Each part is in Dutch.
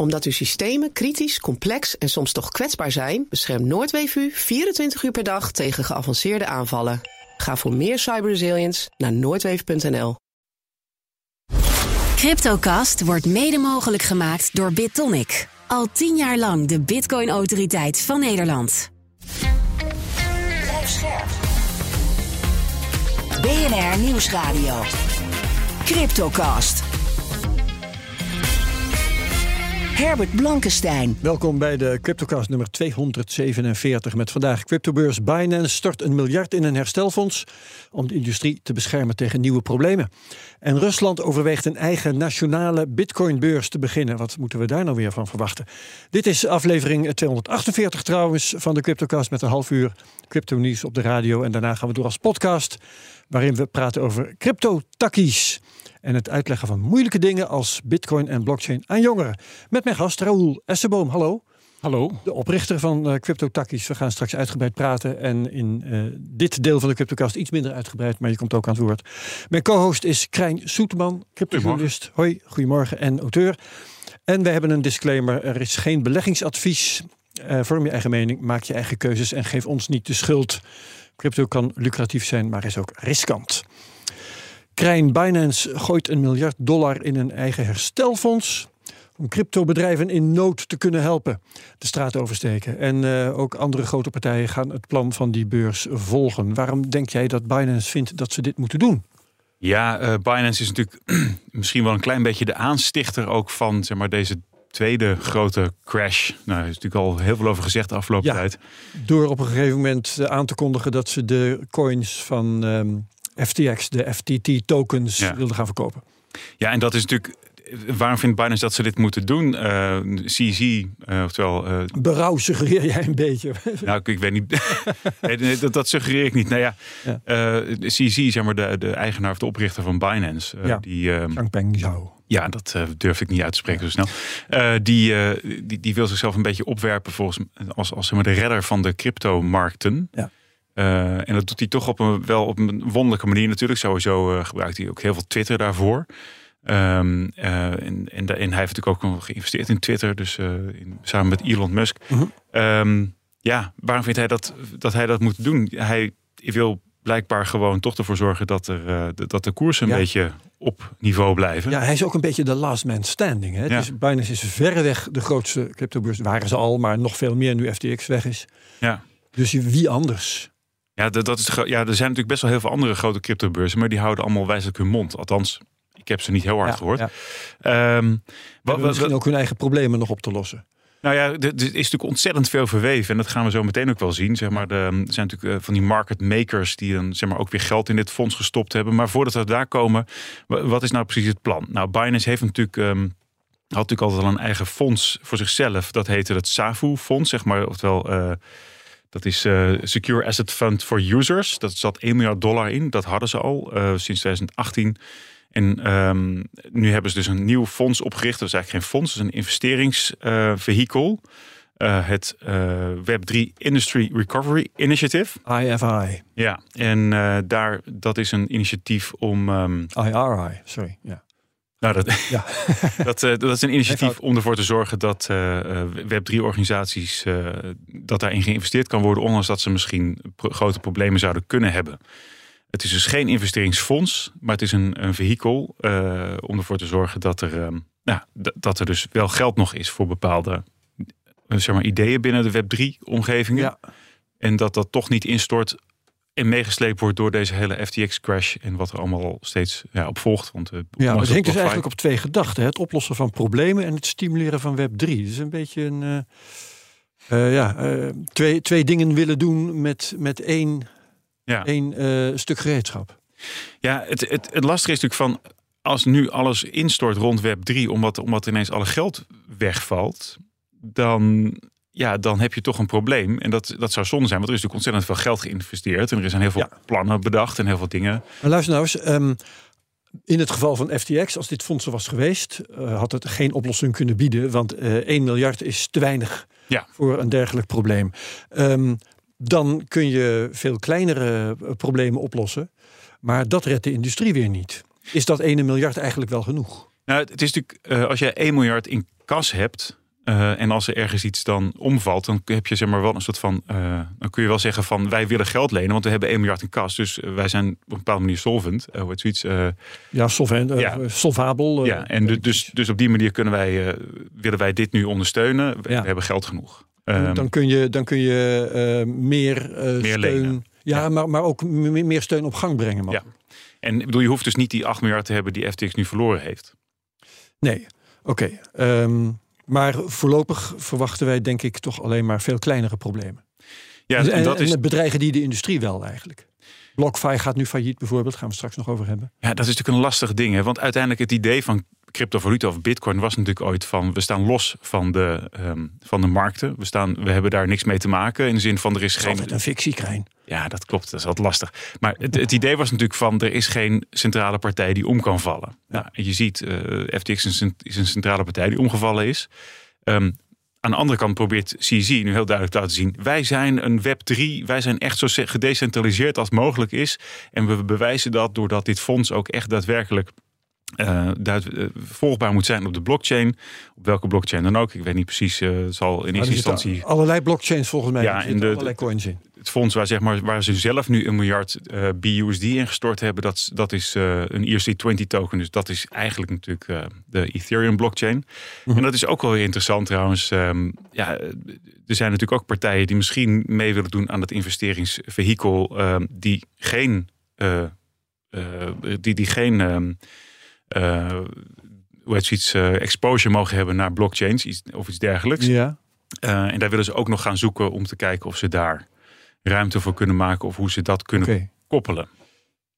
Omdat uw systemen kritisch, complex en soms toch kwetsbaar zijn, beschermt Noordweef u 24 uur per dag tegen geavanceerde aanvallen. Ga voor meer cyberresilience naar noordweef.nl. Cryptocast wordt mede mogelijk gemaakt door BitTonic. Al tien jaar lang de Bitcoin-autoriteit van Nederland. Blijf scherp. BNR Nieuwsradio. Cryptocast. Herbert Blankenstein. Welkom bij de CryptoCast nummer 247 met vandaag cryptobeurs Binance stort een miljard in een herstelfonds om de industrie te beschermen tegen nieuwe problemen. En Rusland overweegt een eigen nationale bitcoinbeurs te beginnen. Wat moeten we daar nou weer van verwachten? Dit is aflevering 248 trouwens van de CryptoCast met een half uur crypto nieuws op de radio en daarna gaan we door als podcast waarin we praten over crypto-takkies en het uitleggen van moeilijke dingen als bitcoin en blockchain aan jongeren. Met mijn gast Raoul Essenboom, hallo. Hallo. De oprichter van uh, Crypto Takkies. We gaan straks uitgebreid praten. En in uh, dit deel van de CryptoCast iets minder uitgebreid, maar je komt ook aan het woord. Mijn co-host is Krijn Soeteman, cryptojournalist. Hoi, goedemorgen en auteur. En we hebben een disclaimer. Er is geen beleggingsadvies. Uh, vorm je eigen mening, maak je eigen keuzes en geef ons niet de schuld. Crypto kan lucratief zijn, maar is ook riskant. Krijn Binance gooit een miljard dollar in een eigen herstelfonds. Om cryptobedrijven in nood te kunnen helpen. De straat oversteken. En uh, ook andere grote partijen gaan het plan van die beurs volgen. Waarom denk jij dat Binance vindt dat ze dit moeten doen? Ja, uh, Binance is natuurlijk misschien wel een klein beetje de aanstichter ook van zeg maar, deze tweede grote crash. Nou, er is natuurlijk al heel veel over gezegd de afgelopen ja, tijd. Door op een gegeven moment eh, aan te kondigen dat ze de coins van um, FTX, de FTT-tokens, ja. wilden gaan verkopen. Ja, en dat is natuurlijk. Waarom vindt Binance dat ze dit moeten doen? Uh, CZ, uh, oftewel. Uh, Berouw suggereer jij een beetje. nou, ik, ik weet niet. nee, dat, dat suggereer ik niet. Nou ja, ja. CZ, zeg maar, de, de eigenaar of de oprichter van Binance. ja. Die, Changpeng Zhao. Ja, dat durf ik niet uit te spreken ja. zo snel. Die, die, die wil zichzelf een beetje opwerpen volgens als, als zeg maar, de redder van de cryptomarkten. Ja. En dat doet hij toch op een, wel op een wonderlijke manier natuurlijk. Sowieso gebruikt hij ook heel veel Twitter daarvoor. Um, en, en, en, hij heeft natuurlijk ook nog geïnvesteerd in Twitter. Dus in, samen met Elon Musk. -huh. Um, ja, waarom vindt hij dat, dat hij dat moet doen? Hij wil blijkbaar gewoon toch ervoor zorgen dat, er, uh, dat de koersen een ja. beetje op niveau blijven. Ja, hij is ook een beetje de last man standing. Hè? Ja. Is, Binance is verreweg de grootste cryptobeurs. Waren ze al, maar nog veel meer nu FTX weg is. Ja. Dus wie anders? Ja, dat, dat is ja, er zijn natuurlijk best wel heel veel andere grote cryptobeurzen, maar die houden allemaal wijzelijk hun mond. Althans, ik heb ze niet heel hard ja, gehoord. Ja. Um, wat, misschien ook hun eigen problemen nog op te lossen. Nou ja, er is natuurlijk ontzettend veel verweven. En dat gaan we zo meteen ook wel zien. Zeg maar, de, er zijn natuurlijk van die market makers die dan zeg maar, ook weer geld in dit fonds gestopt hebben. Maar voordat we daar komen, wat is nou precies het plan? Nou, Binance heeft natuurlijk. Um, had natuurlijk altijd al een eigen fonds voor zichzelf. Dat heette het SAFU-fonds, zeg maar. Oftewel, uh, dat is uh, Secure Asset Fund for Users. Dat zat 1 miljard dollar in. Dat hadden ze al uh, sinds 2018. En um, nu hebben ze dus een nieuw fonds opgericht. Dat is eigenlijk geen fonds, dat is een investeringsvehikel. Uh, het uh, Web3 Industry Recovery Initiative. IFI. Ja, en daar, dat is een initiatief om... Um, IRI, sorry. Ja. Nou, dat, ja. dat, uh, dat is een initiatief om ervoor te zorgen dat uh, Web3-organisaties uh, dat daarin geïnvesteerd kan worden, ondanks dat ze misschien pro grote problemen zouden kunnen hebben. Het is dus geen investeringsfonds, maar het is een, een vehikel om ervoor te zorgen dat er, um, nou, dat er dus wel geld nog is voor bepaalde zeg maar, ideeën binnen de Web3-omgevingen. Ja. En dat dat toch niet instort en meegesleept wordt door deze hele FTX-crash en wat er allemaal steeds ja, op volgt. Want, uh, ja, het hangt dus eigenlijk op twee gedachten. Het oplossen van problemen en het stimuleren van Web3. Dus een beetje een... Uh, uh, ja, twee, twee dingen willen doen met, met één ja. één stuk gereedschap. Ja, het, het, het lastige is natuurlijk van als nu alles instort rond Web 3, omdat, omdat ineens alle geld wegvalt, dan, ja, dan heb je toch een probleem. En dat, dat zou zonde zijn, want er is natuurlijk ontzettend veel geld geïnvesteerd. En er zijn heel veel ja. plannen bedacht en heel veel dingen. Maar luister nou eens, um, in het geval van FTX, als dit fonds er was geweest, uh, had het geen oplossing kunnen bieden. Want uh, 1 miljard is te weinig ja. voor een dergelijk probleem. Um, dan kun je veel kleinere problemen oplossen. Maar dat redt de industrie weer niet. Is dat 1 miljard eigenlijk wel genoeg? Nou, het is natuurlijk, eh, als jij 1 miljard in kas hebt. Eh, en als er ergens iets dan omvalt, dan heb je zeg maar wel een soort van. eh, dan kun je wel zeggen van wij willen geld lenen, want we hebben 1 miljard in kas. Dus wij zijn op een bepaalde manier solvent. hoe heet zoiets? Ja, solvent, Ja. solvabel. ja, en dus, dus op die manier kunnen wij, willen wij dit nu ondersteunen. We, Ja. we hebben geld genoeg. Ehm, dan kun je, dan kun je meer, Meer steun. lenen. Ja, Ja. Maar, maar ook me- meer steun op gang brengen. Ja. en ik bedoel, je hoeft dus niet die 8 miljard te hebben die FTX nu verloren heeft. Nee, oké. Ehm, maar voorlopig verwachten wij denk ik toch alleen maar veel kleinere problemen. Ja, en, en dat is, en bedreigen die de industrie wel eigenlijk. BlockFi gaat nu failliet bijvoorbeeld, gaan we straks nog over hebben. Ja, dat is natuurlijk een lastig ding. Hè? Want uiteindelijk het idee van cryptovaluta of bitcoin was natuurlijk ooit van... we staan los van de, ehm, van de markten. We, staan, we hebben daar niks mee te maken. In de zin van er is geen... altijd een fictiekrijn. Ja, dat klopt. Dat is altijd lastig. Maar het, het idee was natuurlijk van... er is geen centrale partij die om kan vallen. Nou, en je ziet, eh, FTX is een, is een centrale partij die omgevallen is. Ehm, aan de andere kant probeert CZ nu heel duidelijk te laten zien... wij zijn een Web3, wij zijn echt zo se- gedecentraliseerd als mogelijk is. En we bewijzen dat doordat dit fonds ook echt daadwerkelijk... duid- eh, volgbaar moet zijn op de blockchain. Op welke blockchain dan ook. Ik weet niet precies. eh, het zal in eerste er instantie allerlei blockchains volgens mij. Ja, er de- allerlei coins in. Het fonds waar, zeg maar, waar ze zelf nu een miljard eh BUSD ingestort hebben, dat, dat is eh, een ERC20 token. Dus dat is eigenlijk natuurlijk eh, de Ethereum blockchain. Mhm. En dat is ook wel weer interessant trouwens. Ehm, ja, er zijn natuurlijk ook partijen die misschien mee willen doen aan het investeringsvehikel ehm, die geen, die, die geen ehm, eh, hoe heet zoiets, eh, exposure mogen hebben naar blockchains iets, of iets dergelijks. Ja. En daar willen ze ook nog gaan zoeken om te kijken of ze daar ruimte voor kunnen maken of hoe ze dat kunnen koppelen.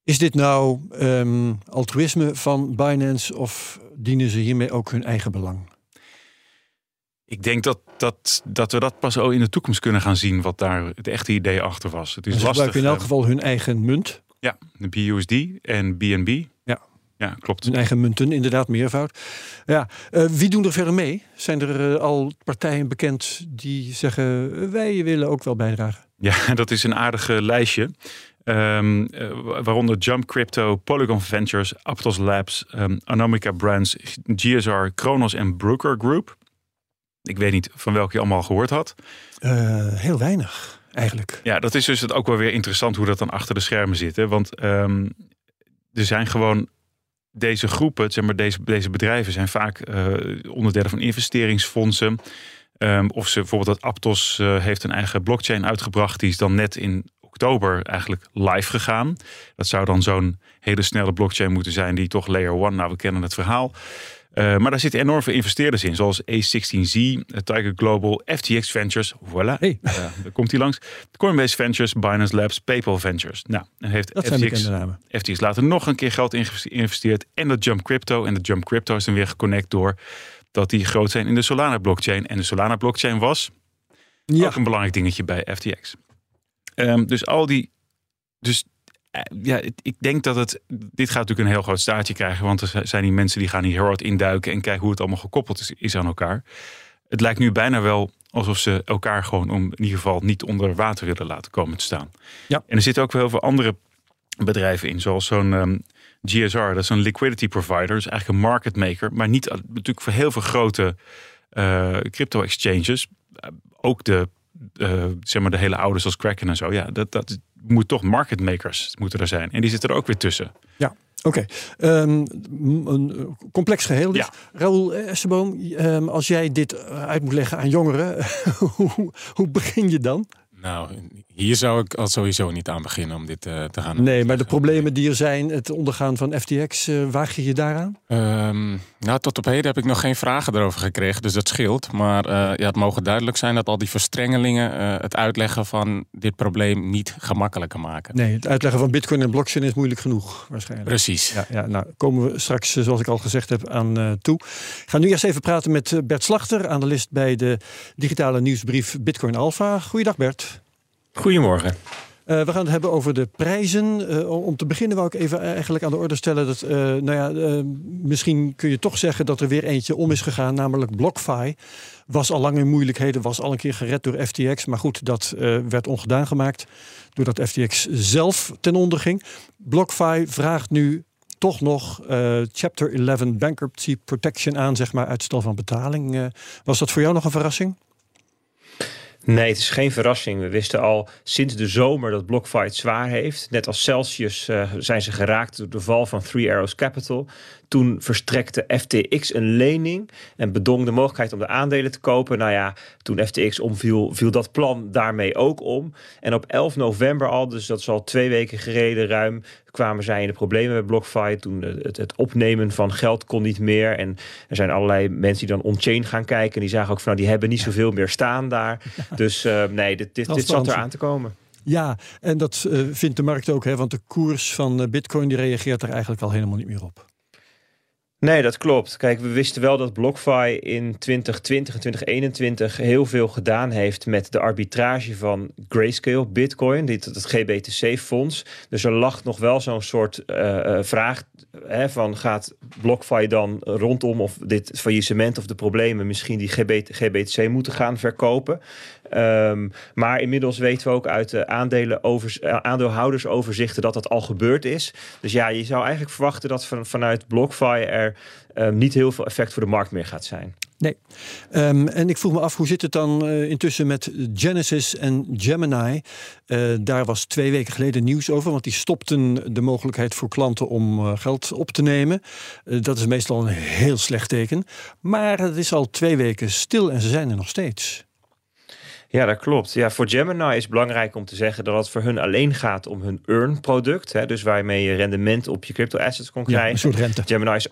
Is dit nou ehm, altruïsme van Binance of dienen ze hiermee ook hun eigen belang? Ik denk dat, dat, dat we dat pas ook in de toekomst kunnen gaan zien wat daar het echte idee achter was. Het is ze lastig. gebruiken in elk eh, geval hun eigen munt. Ja, de BUSD en BNB. Ja. Ja, klopt. Hun eigen munten, inderdaad, meervoud. Ja, eh, wie doen er verder mee? Zijn er eh, al partijen bekend die zeggen... wij willen ook wel bijdragen? Ja, dat is een aardige lijstje. Ehm, eh, waaronder Jump Crypto, Polygon Ventures, Aptos Labs, ehm, Anomica Brands, GSR, Kronos en Brooker Group. Ik weet niet van welke je allemaal gehoord had. Eh, heel weinig, eigenlijk. Ja, dat is dus het ook wel weer interessant hoe dat dan achter de schermen zit. Hè? Want ehm, er zijn gewoon deze groepen, zeg maar, deze, deze bedrijven zijn vaak eh, onderdelen van investeringsfondsen. Ehm, of ze bijvoorbeeld dat Aptos eh, heeft een eigen blockchain uitgebracht. Die is dan net in oktober eigenlijk live gegaan. Dat zou dan zo'n hele snelle blockchain moeten zijn die toch layer one. Nou, we kennen het verhaal. Eh, maar daar zitten enorm veel investeerders in, zoals A16Z, eh, Tiger Global, FTX Ventures, voilà, Hey. Daar komt hij langs. Coinbase Ventures, Binance Labs, PayPal Ventures. Nou, dan heeft Dat FTX, bekende namen. FTX later nog een keer geld geïnvesteerd en dat Jump Crypto. En de Jump Crypto is dan weer geconnect door dat die groot zijn in de Solana blockchain. En de Solana blockchain was Ja, ook een belangrijk dingetje bij FTX. Ehm, dus al die. Dus eh, ja, ik denk dat het. Dit gaat natuurlijk een heel groot staartje krijgen. Want er zijn die mensen die gaan hier heel hard induiken. en kijken hoe het allemaal gekoppeld is, is aan elkaar. Het lijkt nu bijna wel alsof ze elkaar gewoon. om in ieder geval niet onder water willen laten komen te staan. Ja. En er zitten ook wel heel veel andere bedrijven in. Zoals zo'n ehm, GSR, dat is een liquidity provider. Dus eigenlijk een market maker. Maar niet natuurlijk voor heel veel grote eh, crypto exchanges. Eh, ook de, eh, zeg maar de hele oude zoals Kraken en zo. Ja, dat, dat moet toch market makers moeten er zijn. En die zitten er ook weer tussen. oké. Ehm, een eh, complex geheel. Dus. Ja. Raoul Esseboom, ehm, als jij dit eh, uit moet leggen aan jongeren, hoe, hoe begin je dan? Nou, hier zou ik al sowieso niet aan beginnen om dit eh, te gaan. Nee, maar de problemen die er zijn, het ondergaan van FTX, eh, waag je je daaraan? Ehm, nou, tot op heden heb ik nog geen vragen erover gekregen, dus dat scheelt. Maar eh, ja, het mogen duidelijk zijn dat al die verstrengelingen het uitleggen van dit probleem niet gemakkelijker maken. Nee, het uitleggen van bitcoin en blockchain is moeilijk genoeg, waarschijnlijk. Precies. Ja, ja, nou komen we straks, zoals ik al gezegd heb, aan toe. Ik ga nu eerst even praten met Bert Slachter, analist bij de digitale nieuwsbrief Bitcoin Alpha. Goeiedag Bert. Goedemorgen. Eh, we gaan het hebben over de prijzen. Eh, om te beginnen wou ik even eigenlijk aan de orde stellen dat, eh, nou ja, misschien kun je toch zeggen dat er weer eentje om is gegaan, namelijk BlockFi. Was al lang in moeilijkheden, was al een keer gered door FTX. Maar goed, dat werd ongedaan gemaakt doordat FTX zelf ten onder ging. BlockFi vraagt nu toch nog Chapter 11 Bankruptcy Protection aan, zeg maar, uitstel van betaling. Was dat voor jou nog een verrassing? Nee, het is geen verrassing. We wisten al sinds de zomer dat BlockFi het zwaar heeft. Net als Celsius uh, zijn ze geraakt door de val van Three Arrows Capital. Toen verstrekte FTX een lening en bedong de mogelijkheid om de aandelen te kopen. Nou ja, toen FTX omviel, viel dat plan daarmee ook om. En op 11 november al, dus dat is al twee weken gereden ruim, kwamen zij in de problemen met BlockFi. Toen het, het, opnemen van geld kon niet meer. En er zijn allerlei mensen die dan on-chain gaan kijken. En die zagen ook van, nou, die hebben niet zoveel meer staan daar. Dus uh, nee, dit, dit, dit zat er aan te komen. Ja, en dat uh, vindt de markt ook, hè, want de koers van uh, Bitcoin die reageert er eigenlijk al helemaal niet meer op. Nee, dat klopt. Kijk, we wisten wel dat BlockFi in 2020 en 2021 heel veel gedaan heeft met de arbitrage van Grayscale, Bitcoin, dit, het GBTC-fonds. Dus er lag nog wel zo'n soort uh, vraag hè, van gaat BlockFi dan rondom of dit faillissement of de problemen misschien die GBT, GBTC moeten gaan verkopen. Um, maar inmiddels weten we ook uit de over, aandeelhoudersoverzichten dat dat al gebeurd is. Dus ja, je zou eigenlijk verwachten dat van, vanuit BlockFi er um, niet heel veel effect voor de markt meer gaat zijn. Nee. Um, en ik vroeg me af, hoe zit het dan uh, intussen met Genesis en Gemini? Uh, daar was twee weken geleden nieuws over, want die stopten de mogelijkheid voor klanten om geld op te nemen. dat is meestal een heel slecht teken. Maar het is al twee weken stil en ze zijn er nog steeds. Ja, dat klopt. Ja, voor Gemini is het belangrijk om te zeggen dat het voor hun alleen gaat om hun earn-product. Hè, dus waarmee je rendement op je crypto-assets kon krijgen. Ja, een soort rente. Gemini is,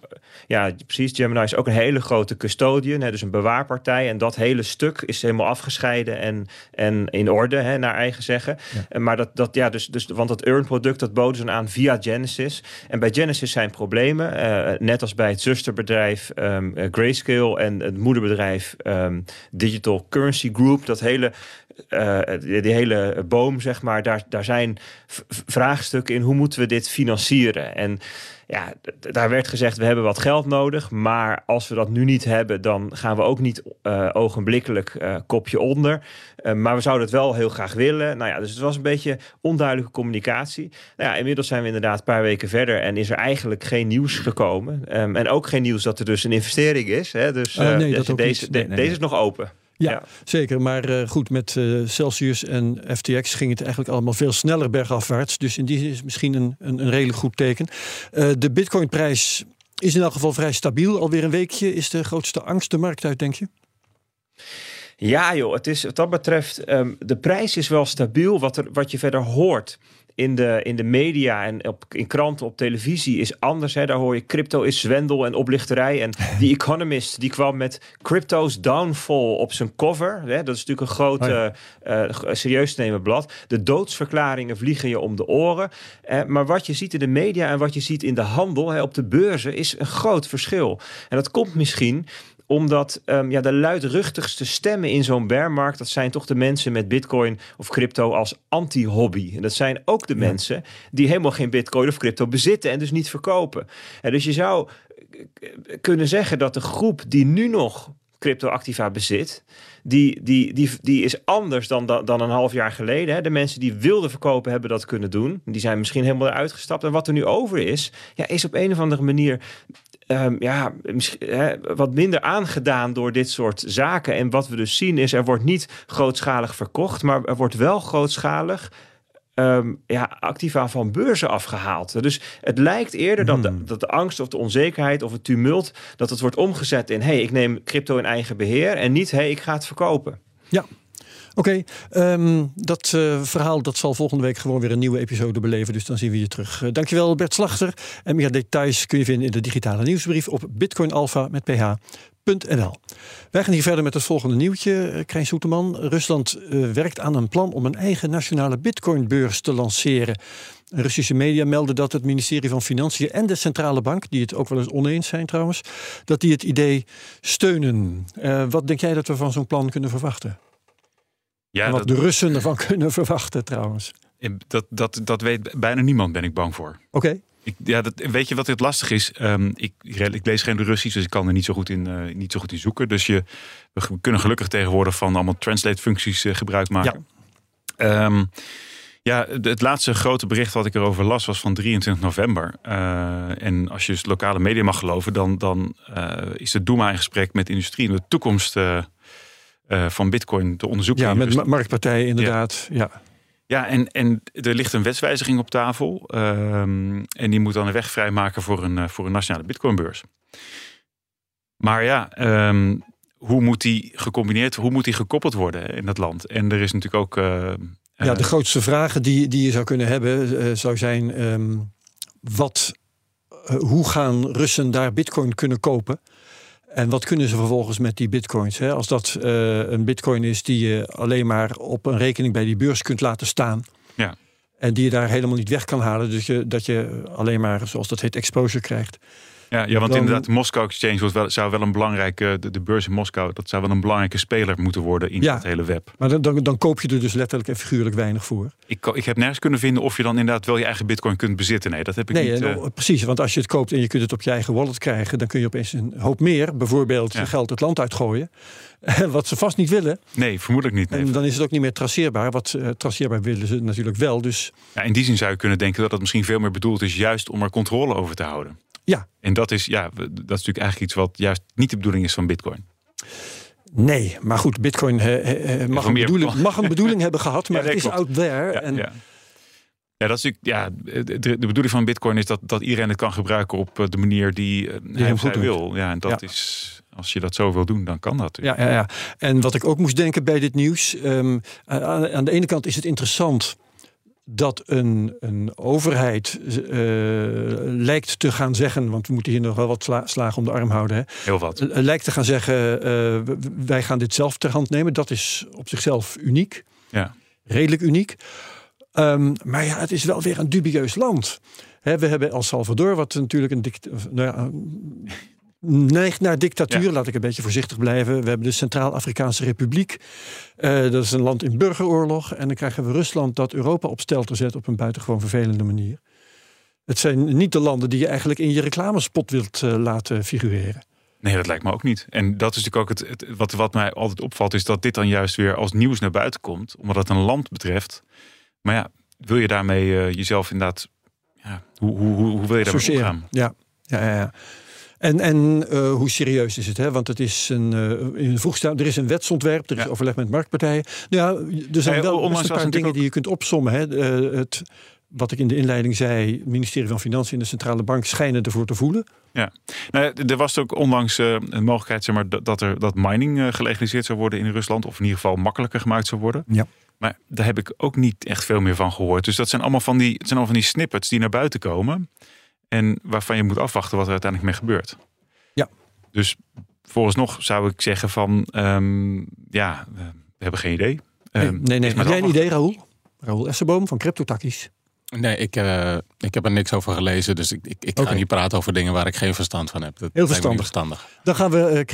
ja, precies. Gemini is ook een hele grote custodian, hè, dus een bewaarpartij. En dat hele stuk is helemaal afgescheiden en, en in orde, hè, naar eigen zeggen. Ja. Maar dat, dat ja, dus, dus, want dat earn-product, dat boden ze aan via Genesis. En bij Genesis zijn problemen, uh, net als bij het zusterbedrijf um, Grayscale en het moederbedrijf um, Digital Currency Group. Dat hele uh, die, die, hele boom, zeg maar, daar, daar zijn vraagstukken in hoe moeten we dit financieren. En ja, daar werd gezegd, we hebben wat geld nodig, maar als we dat nu niet hebben, dan gaan we ook niet uh, ogenblikkelijk uh, kopje onder. Uh, maar we zouden het wel heel graag willen. Nou ja, dus het was een beetje onduidelijke communicatie. Nou ja, inmiddels zijn we inderdaad een paar weken verder en is er eigenlijk geen nieuws gekomen. Um, en ook geen nieuws dat er dus een investering is. Hè? Dus nee, deze, nee, nee, deze is nog open. Ja, ja, zeker. Maar uh, goed, met uh, Celsius en FTX ging het eigenlijk allemaal veel sneller bergafwaarts. Dus in die zin is misschien een, een, een redelijk goed teken. Uh, de Bitcoinprijs is in elk geval vrij stabiel. Alweer een weekje. Is de grootste angst de markt uit, denk je? Ja, joh. Het is wat dat betreft. Um, de prijs is wel stabiel. Wat, er, wat je verder hoort in de, in de media en op, in kranten, op televisie is anders. Hè. Daar hoor je crypto is zwendel en oplichterij. En The Economist die kwam met crypto's downfall op zijn cover. Hè. Dat is natuurlijk een groot, oh ja. uh, serieus nemen blad. De doodsverklaringen vliegen je om de oren. Uh, maar wat je ziet in de media en wat je ziet in de handel hè, op de beurzen is een groot verschil. En dat komt misschien omdat um, ja, de luidruchtigste stemmen in zo'n bearmarkt... dat zijn toch de mensen met bitcoin of crypto als anti-hobby. En dat zijn ook de ja. mensen die helemaal geen bitcoin of crypto bezitten... en dus niet verkopen. En dus je zou kunnen zeggen dat de groep die nu nog cryptoactiva bezit... Die, die, die, die is anders dan, dan, een half jaar geleden. Hè. De mensen die wilden verkopen hebben dat kunnen doen. Die zijn misschien helemaal eruit gestapt. En wat er nu over is, ja, is op een of andere manier um, ja, hè, wat minder aangedaan door dit soort zaken. En wat we dus zien is, er wordt niet grootschalig verkocht, maar er wordt wel grootschalig um, ja, activa van beurzen afgehaald. Dus het lijkt eerder hmm. dat, de, dat de angst of de onzekerheid of het tumult, dat het wordt omgezet in, hey, ik neem crypto in eigen beheer en niet, hey, ik ga het verkopen. Ja, Oké, okay, um, dat uh, verhaal dat zal volgende week gewoon weer een nieuwe episode beleven. Dus dan zien we je terug. Uh, dankjewel Bert Slachter. En meer details kun je vinden in de digitale nieuwsbrief op bitcoinalpha met Wij gaan hier verder met het volgende nieuwtje. Krijn Soeterman, Rusland uh, werkt aan een plan om een eigen nationale bitcoinbeurs te lanceren. Russische media melden dat het ministerie van Financiën en de centrale bank, die het ook wel eens oneens zijn trouwens, dat die het idee steunen. wat denk jij dat we van zo'n plan kunnen verwachten? Ja, en wat dat, de Russen ervan kunnen verwachten trouwens. Dat, dat, dat weet bijna niemand, ben ik bang voor. Oké. Okay. Ja, dat, weet je wat het lastig is? Um, ik, ik, lees geen Russisch, dus ik kan er niet zo goed in, uh, niet zo goed in zoeken. Dus je, we kunnen gelukkig tegenwoordig van allemaal translate functies uh, gebruik maken. Ja. Um, Ja, het laatste grote bericht wat ik erover las was van 23 november. Eh, en als je dus lokale media mag geloven, dan, dan eh, is de Doema in gesprek met de industrie om de toekomst eh, eh, van Bitcoin te onderzoeken. Ja, in met marktpartijen inderdaad. Ja. Ja, en, en er ligt een wetswijziging op tafel. ehm, en die moet dan de weg vrijmaken voor een, eh, voor een nationale bitcoinbeurs. Maar ja, ehm, hoe moet die gecombineerd, hoe moet die gekoppeld worden in dat land? En er is natuurlijk ook... eh, Ja, eh, de grootste vragen die, die je zou kunnen hebben, eh, zou zijn: ehm, wat, eh, hoe gaan Russen daar bitcoin kunnen kopen? En wat kunnen ze vervolgens met die bitcoins? Hè? Als dat eh, een bitcoin is die je alleen maar op een rekening bij die beurs kunt laten staan. Ja. En die je daar helemaal niet weg kan halen. Dus je, dat je alleen maar, zoals dat heet, exposure krijgt. Ja, ja want Dan- inderdaad, de Moscow Exchange wel, zou wel een belangrijke, de, de beurs in Moskou, dat zou wel een belangrijke speler moeten worden in Ja. het hele web. Maar dan, dan, dan koop je er dus letterlijk en figuurlijk weinig voor. Ik, ik heb nergens kunnen vinden of je dan inderdaad wel je eigen bitcoin kunt bezitten. Nee, dat heb ik Nee, niet. en, eh, precies. Want als je het koopt en je kunt het op je eigen wallet krijgen, dan kun je opeens een hoop meer, bijvoorbeeld Ja. je geld het land uitgooien. Wat ze vast niet willen. nee, vermoedelijk niet. Nee. En dan is het ook niet meer traceerbaar. Wat eh, traceerbaar willen ze natuurlijk wel. Dus Ja, in die zin zou je kunnen denken dat het misschien veel meer bedoeld is juist om er controle over te houden. Ja. En dat is, ja, dat is natuurlijk eigenlijk iets wat juist niet de bedoeling is van bitcoin. nee, maar goed, Bitcoin eh, eh, mag, een bedoeling, mag een bedoeling hebben gehad, maar Ja, het is klopt. out there. Ja, en ja. ja, dat is natuurlijk, ja, de, de bedoeling van bitcoin is dat, dat iedereen het kan gebruiken op eh, de manier die eh, hij wil. Ja, en dat is, als je dat zo wil doen, dan kan dat. Ja, ja, ja. En wat ik ook moest denken bij dit nieuws. ehm, aan de ene kant is het interessant dat een, een overheid eh, lijkt te gaan zeggen. Want we moeten hier nog wel wat sla- slagen om de arm houden. Hè, Heel wat. eh, lijkt te gaan zeggen: eh, wij gaan dit zelf ter hand nemen. Dat is op zichzelf uniek. Ja. Redelijk uniek. Ehm, maar ja, het is wel weer een dubieus land. Hè, we hebben El Salvador, wat natuurlijk een dict, of, nou ja, neigt naar dictatuur. Ja. Laat ik een beetje voorzichtig blijven. We hebben de Centraal-Afrikaanse Republiek. Eh, dat is een land in burgeroorlog. En dan krijgen we Rusland dat Europa op stelter zet op een buitengewoon vervelende manier. Het zijn niet de landen die je eigenlijk in je reclamespot wilt eh, laten figureren. Nee, dat lijkt me ook niet. En dat is natuurlijk ook het, het- wat, wat mij altijd opvalt, is dat dit dan juist weer als nieuws naar buiten komt, omdat het een land betreft. Maar ja, wil je daarmee eh, jezelf inderdaad, ja, hoe, hoe, hoe, hoe wil je daarmee Associëren. omgaan? Ja, ja, ja. ja. En, en eh, hoe serieus is het? Hè? Want het is een, eh, in er is een wetsontwerp, er is Ja. overleg met marktpartijen. Nou ja, er zijn wel best een paar dingen die je kunt opsommen. Hè? Eh, het, wat ik in de inleiding zei, het ministerie van Financiën en de Centrale Bank schijnen ervoor te voelen. Nou, ja, er was ook onlangs eh, een mogelijkheid zeg maar, dat, er dat mining gelegaliseerd zou worden in Rusland, of in ieder geval makkelijker gemaakt zou worden. Ja. Maar daar heb ik ook niet echt veel meer van gehoord. Dus dat zijn allemaal van die, het zijn allemaal van die snippets die naar buiten komen. En waarvan je moet afwachten wat er uiteindelijk mee gebeurt. Ja. Dus vooralsnog zou ik zeggen van, ehm, ja, we hebben geen idee. Nee, Ehm, nee, nee. Heb jij een idee, Raoul? Raoul Essenboom van CryptoTakkies. Nee, ik, eh, ik heb er niks over gelezen. Dus ik, ik, ik ga niet praten over dingen waar ik geen verstand van heb. Dat Heel verstandig. verstandig. Dan gaan we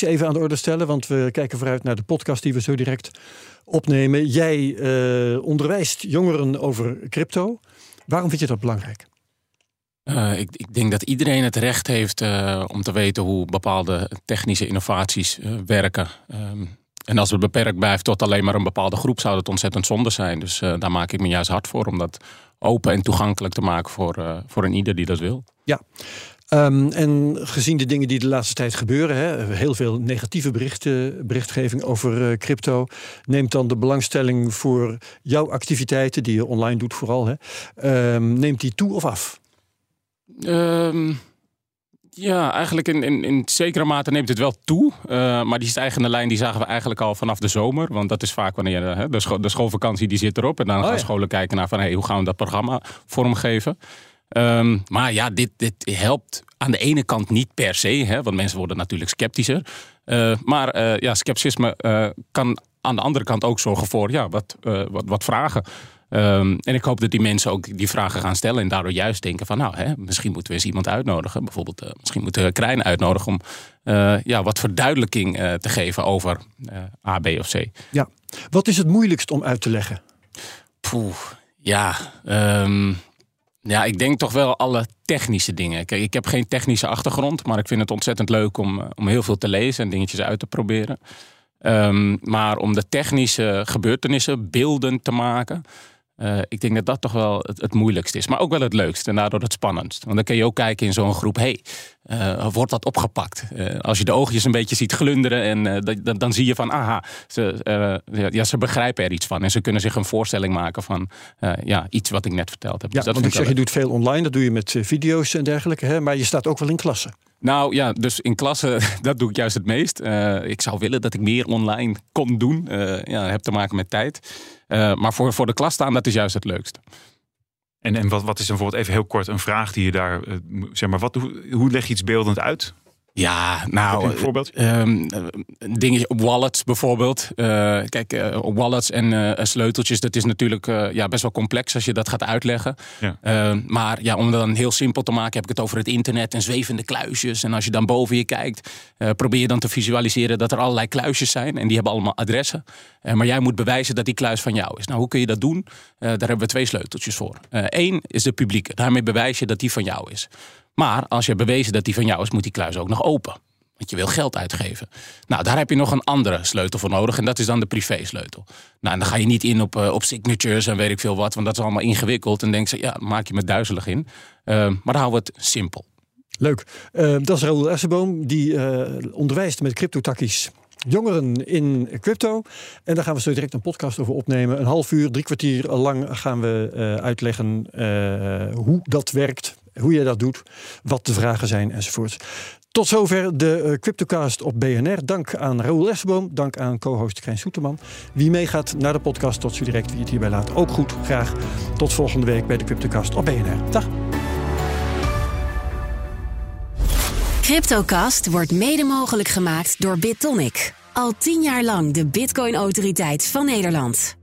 uh, even aan de orde stellen. Want we kijken vooruit naar de podcast die we zo direct opnemen. Jij eh, onderwijst jongeren over crypto. Waarom vind je dat belangrijk? Eh, ik, ik denk dat iedereen het recht heeft eh, om te weten hoe bepaalde technische innovaties eh, werken. Ehm, en als het beperkt blijft tot alleen maar een bepaalde groep, zou dat ontzettend zonde zijn. Dus daar maak ik me juist hard voor om dat open en toegankelijk te maken voor, voor een ieder die dat wil. Um, en gezien de dingen die de laatste tijd gebeuren, hè, heel veel negatieve berichten, berichtgeving over crypto, neemt dan de belangstelling voor jouw activiteiten, die je online doet vooral, hè, um, neemt die toe of af? Um, ja, eigenlijk in, in, in zekere mate neemt het wel toe. Uh, maar die stijgende lijn die zagen we eigenlijk al vanaf de zomer. Want dat is vaak wanneer hè, de, scho de schoolvakantie die zit erop. En dan oh, gaan ja. scholen kijken naar van hey, hoe gaan we dat programma vormgeven. Um, maar ja, dit, dit helpt aan de ene kant niet per se. Hè, want mensen worden natuurlijk sceptischer. Uh, maar uh, ja, scepticisme kan aan de andere kant ook zorgen voor ja, wat, wat, wat vragen. Um, en ik hoop dat die mensen ook die vragen gaan stellen. En daardoor juist denken van nou, hè, misschien moeten we eens iemand uitnodigen. Bijvoorbeeld, uh, misschien moeten we Krijn uitnodigen om uh, ja, wat verduidelijking uh, te geven over A, B of C. Ja, wat is het moeilijkst om uit te leggen? Poeh, ja, um, ja, ik denk toch wel alle technische dingen. Kijk, ik heb geen technische achtergrond, maar ik vind het ontzettend leuk om, om heel veel te lezen en dingetjes uit te proberen. Um, maar om de technische gebeurtenissen beelden te maken, Uh, ik denk dat dat toch wel het, het, moeilijkste is. Maar ook wel het leukste en daardoor het spannendst. Want dan kun je ook kijken in zo'n groep. hey, uh, wordt dat opgepakt? Uh, als je de oogjes een beetje ziet glunderen. En dan, dan zie je van, aha, ze, ja, ze begrijpen er iets van. En ze kunnen zich een voorstelling maken van ja, iets wat ik net verteld heb. Ja, dus dat want ik zeg, je doet veel online. Dat doe je met video's en dergelijke. Hè? Maar je staat ook wel in klassen. Nou ja, dus in klassen, dat doe ik juist het meest. ik zou willen dat ik meer online kon doen. ja, heb te maken met tijd. Uh, maar voor, voor de klas staan, dat is juist het leukste. En, en wat, wat is dan bijvoorbeeld even heel kort een vraag die je daar, uh, zeg maar, wat, hoe leg je iets beeldend uit? Ja, nou? Um, dingen op wallets bijvoorbeeld. Uh, kijk, uh, wallets en sleuteltjes, dat is natuurlijk ja, best wel complex als je dat gaat uitleggen. Ja. Ehm, maar ja, om dat dan heel simpel te maken, heb ik het over het internet en zwevende kluisjes. En als je dan boven je kijkt, probeer je dan te visualiseren dat er allerlei kluisjes zijn. En die hebben allemaal adressen. maar jij moet bewijzen dat die kluis van jou is. Nou, hoe kun je dat doen? daar hebben we twee sleuteltjes voor. Eén is de publieke. Daarmee bewijs je dat die van jou is. Maar als je bewezen dat die van jou is, moet die kluis ook nog open. Want je wil geld uitgeven. Nou, daar heb je nog een andere sleutel voor nodig. En dat is dan de privé-sleutel. Nou, en dan ga je niet in op, uh, op signatures en weet ik veel wat. Want dat is allemaal ingewikkeld. En denk ze, ja, maak je me duizelig in. Uh, maar dan houden we het simpel. Leuk. Uh, dat is Raoul Essenboom. Die onderwijst met cryptotakkies jongeren in crypto. En daar gaan we zo direct een podcast over opnemen. Een half uur, drie kwartier lang gaan we uitleggen hoe dat werkt hoe je dat doet, wat de vragen zijn enzovoort. Tot zover de uh, Cryptocast op BNR. Dank aan Raoul Essenboom, dank aan co-host Krijn Soeterman. Wie meegaat naar de podcast, tot zo direct. Wie het hierbij laat, ook goed. Graag tot volgende week bij de Cryptocast op BNR. Dag. Cryptocast wordt mede mogelijk gemaakt door BitTonic. Al tien jaar lang de Bitcoin-autoriteit van Nederland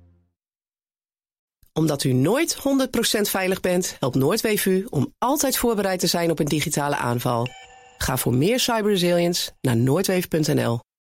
omdat u nooit 100% veilig bent, helpt Noordweef u om altijd voorbereid te zijn op een digitale aanval. Ga voor meer cyberresilience naar noordweef.nl.